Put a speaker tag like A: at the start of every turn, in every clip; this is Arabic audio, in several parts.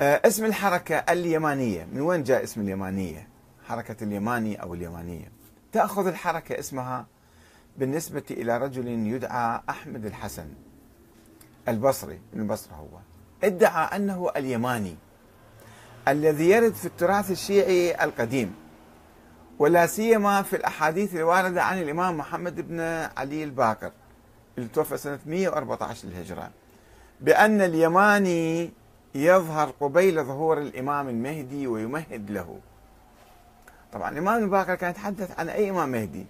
A: آه، اسم الحركة اليمانية. من وين جاء اسم اليمانية؟ حركة اليماني أو اليمانية. تأخذ الحركة اسمها بالنسبة إلى رجل يدعى أحمد الحسن البصري. من البصرة هو. ادعى أنه اليماني الذي يرد في التراث الشيعي القديم ولا سيما في الأحاديث الواردة عن الإمام محمد بن علي الباقر اللي توفى سنة 114 للهجرة. بأن اليماني يظهر قبيل ظهور الإمام المهدي ويمهد له. طبعا الإمام الباقر كان يتحدث عن أي إمام مهدي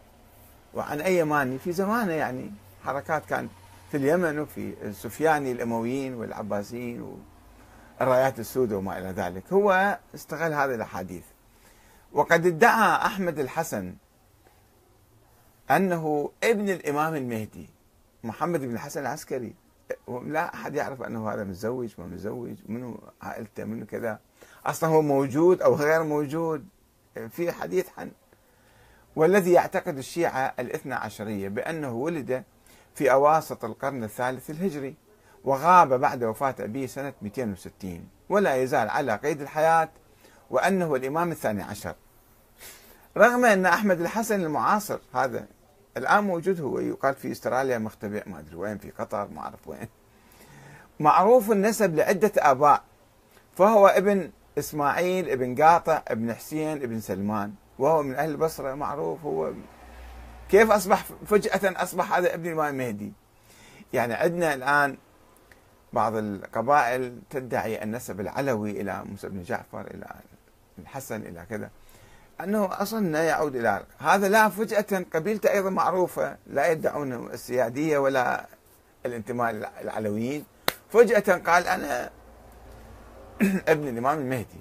A: وعن أي يماني في زمانه يعني حركات كانت في اليمن وفي السفياني الأمويين والعباسيين والرايات السوداء وما إلى ذلك. هو استغل هذه الأحاديث. وقد ادعى أحمد الحسن أنه ابن الإمام المهدي محمد بن الحسن العسكري. لا أحد يعرف أنه هذا متزوج ما متزوج منو عائلته منو كذا. أصلا هو موجود أو غير موجود. في حديث عن والذي يعتقد الشيعة الاثنى عشرية بأنه ولد في أواسط القرن الثالث الهجري وغاب بعد وفاة أبيه سنة 260 ولا يزال على قيد الحياة وأنه الإمام الثاني عشر. رغم أن أحمد الحسن المعاصر هذا الآن موجود هو يقال في استراليا مختبئ ما أدري وين في قطر ما أعرف وين. معروف النسب لعدة آباء فهو ابن إسماعيل ابن قاطع ابن حسين ابن سلمان. وهو من أهل البصرة معروف هو. كيف أصبح فجأة أصبح هذا ابن الإمام المهدي؟ يعني عندنا الآن بعض القبائل تدعي النسب العلوي إلى موسى بن جعفر إلى الحسن إلى كذا. أنه أصلا يعود إلى هذا. لا فجأة قبيلته أيضا معروفة لا يدعون السيادية ولا الانتماء للعلويين فجأة قال أنا ابن الإمام المهدي.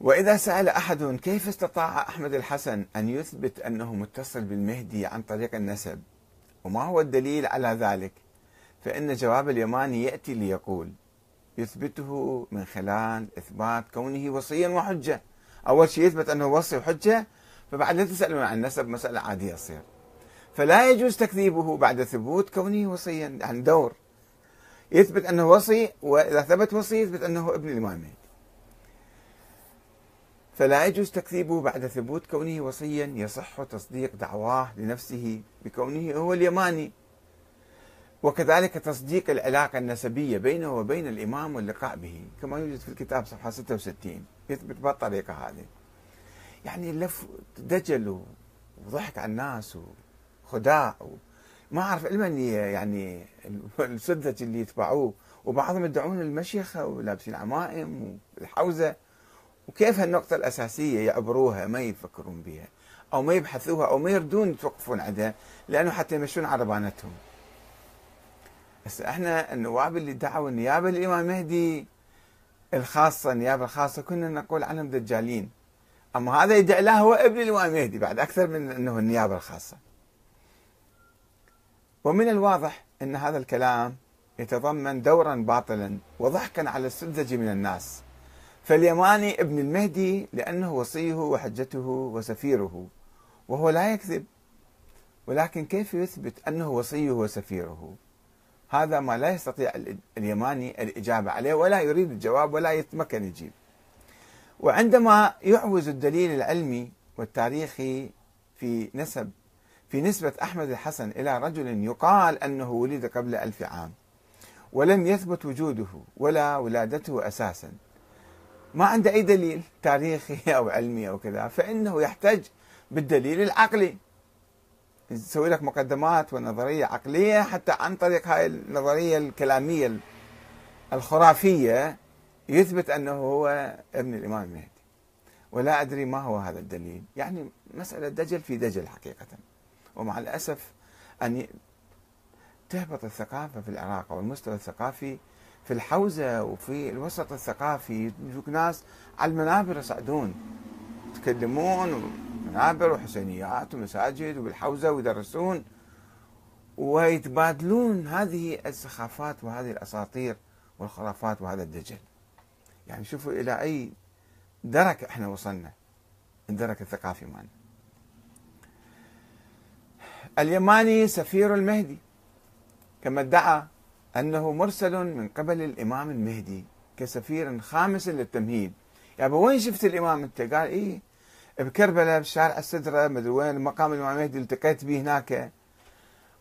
A: وإذا سأل أحد كيف استطاع أحمد الحسن أن يثبت أنه متصل بالمهدي عن طريق النسب وما هو الدليل على ذلك؟ فإن جواب اليماني يأتي ليقول يثبته من خلال إثبات كونه وصيا وحجة. أول شيء يثبت أنه وصي وحجة فبعد لا تسألون عن النسب مسألة عادية تصير. فلا يجوز تكذيبه بعد ثبوت كونه وصيا عن دور. يثبت أنه وصي وإذا ثبت وصي يثبت أنه ابن الإمام فلا يجوز تكذيبه بعد ثبوت كونه وصيا يصح تصديق دعواه لنفسه بكونه هو اليماني. وكذلك تصديق العلاقة النسبية بينه وبين الإمام واللقاء به كما يوجد في الكتاب صفحة 66 يثبت بالطريقة هذه. يعني لف دجل وضحك على الناس وخداع ما أعرف علما يعني السذج اللي يتبعوه. وبعضهم يدعون المشيخة ولابسين عمائم والحوزة. وكيف هالنقطة الأساسية يعبروها ما يفكرون بها؟ أو ما يبحثوها أو ما يردون يتوقفون عندها لأنه حتى يمشون عربانتهم. بس إحنا النواب اللي دعوا النيابة للإمام المهدي الخاصة النيابة الخاصة كنا نقول عنهم دجالين. أما هذا يدعي له هو ابن الإمام المهدي بعد أكثر من أنه النيابة الخاصة. ومن الواضح أن هذا الكلام يتضمن دورا باطلا وضحكا على السذج من الناس. فاليماني ابن المهدي لأنه وصيه وحجته وسفيره وهو لا يكذب. ولكن كيف يثبت أنه وصيه وسفيره؟ هذا ما لا يستطيع اليماني الإجابة عليه ولا يريد الجواب ولا يتمكن يجيب. وعندما يعوز الدليل العلمي والتاريخي في نسب في نسبة أحمد الحسن إلى رجل يقال أنه ولد قبل ألف عام ولم يثبت وجوده ولا ولادته أساسا. ما عنده أي دليل تاريخي أو علمي أو كذا فإنه يحتج بالدليل العقلي. يسوي لك مقدمات ونظرية عقلية حتى عن طريق هاي النظرية الكلامية الخرافية يثبت أنه هو ابن الإمام المهدي. ولا أدري ما هو هذا الدليل. يعني مسألة دجل في دجل حقيقة. ومع الأسف أن تهبط الثقافة في العراق أو المستوى الثقافي في الحوزة وفي الوسط الثقافي. ناس على المنابر يصعدون يتكلمون منابر وحسينيات ومساجد وبالحوزة ويدرسون ويتبادلون هذه السخافات وهذه الأساطير والخرافات وهذا الدجل. يعني شوفوا إلى أي درك إحنا وصلنا الدرك الثقافي مالنا اليماني سفير المهدي كما ادعى أنه مرسل من قبل الإمام المهدي كسفير خامس للتمهيد. يعني وين شفت الإمام؟ أنت قال إيه بكربلاء بشارع السدرة مدري وين مقام الإمام المهدي التقيت به هناك.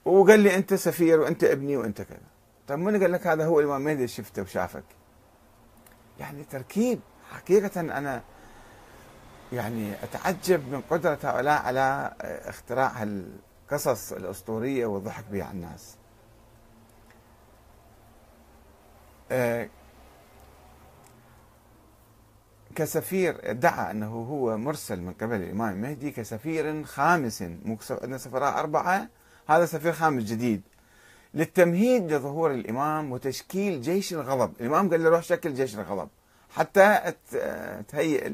A: وقال لي أنت سفير وأنت ابني وأنت كذا. طيب من قال لك هذا هو الإمام المهدي شفته وشافك؟ يعني تركيب. حقيقة أنا يعني أتعجب من قدرة هؤلاء على اختراع القصص الأسطورية والضحك بها على الناس. آه، كسفير ادعى أنه هو مرسل من قبل الإمام المهدي كسفير خامس مو عندنا سفراء أربعة. هذا سفير خامس جديد. للتمهيد لظهور الإمام وتشكيل جيش الغضب، الإمام قال له روح شكل جيش الغضب حتى تهيئ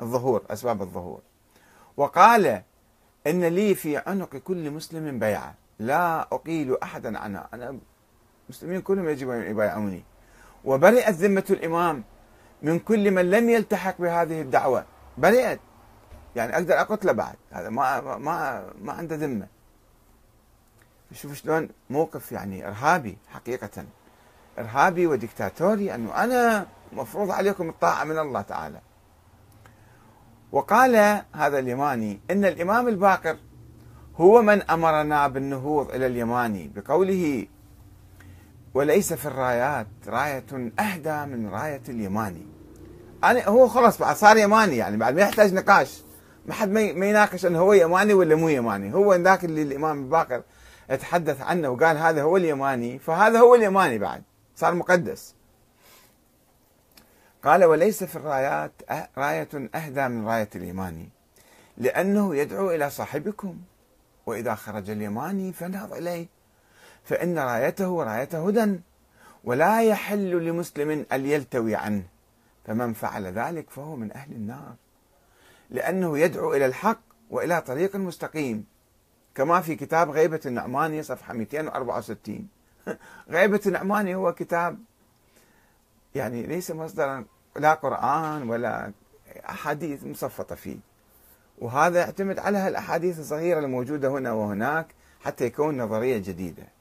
A: الظهور أسباب الظهور. وقال إن لي في عنق كل مسلم بيعة. لا أقيل أحدا. عنها، أنا المسلمين كلهم يجب أن يبايعوني. وبرئت ذمة الإمام. من كل من لم يلتحق بهذه الدعوة. برئت يعني أقدر أقتله بعد. هذا ما ما ما عنده ذمة. شوف شلون موقف يعني إرهابي حقيقة. إرهابي وديكتاتوري أنه أنا مفروض عليكم الطاعة من الله تعالى. وقال هذا اليماني إن الإمام الباقر هو من أمرنا بالنهوض إلى اليماني بقوله وليس في الرايات راية أهدى من راية اليماني. أنا هو خلص بعد صار يماني يعني بعد ما يحتاج نقاش. ما حد ما يناقش إنه هو يماني ولا مو يماني. هو ذاك اللي الإمام الباقر تحدث عنه وقال هذا هو اليماني فهذا هو اليماني بعد. صار مقدس. قال وليس في الرايات راية أهدى من راية اليماني لأنه يدعو إلى صاحبكم وإذا خرج اليماني فنهض إليه فإن رايته راية هدى ولا يحل لمسلم أن يلتوي عنه. فمن فعل ذلك فهو من أهل النار. لأنه يدعو إلى الحق وإلى طريق مستقيم. كما في كتاب غيبة النعماني صفحة 264 غيبة النعماني هو كتاب يعني ليس مصدرا لا قرآن ولا أحاديث مصفطة فيه. وهذا يعتمد على الأحاديث الصغيرة الموجودة هنا وهناك حتى يكون نظرية جديدة.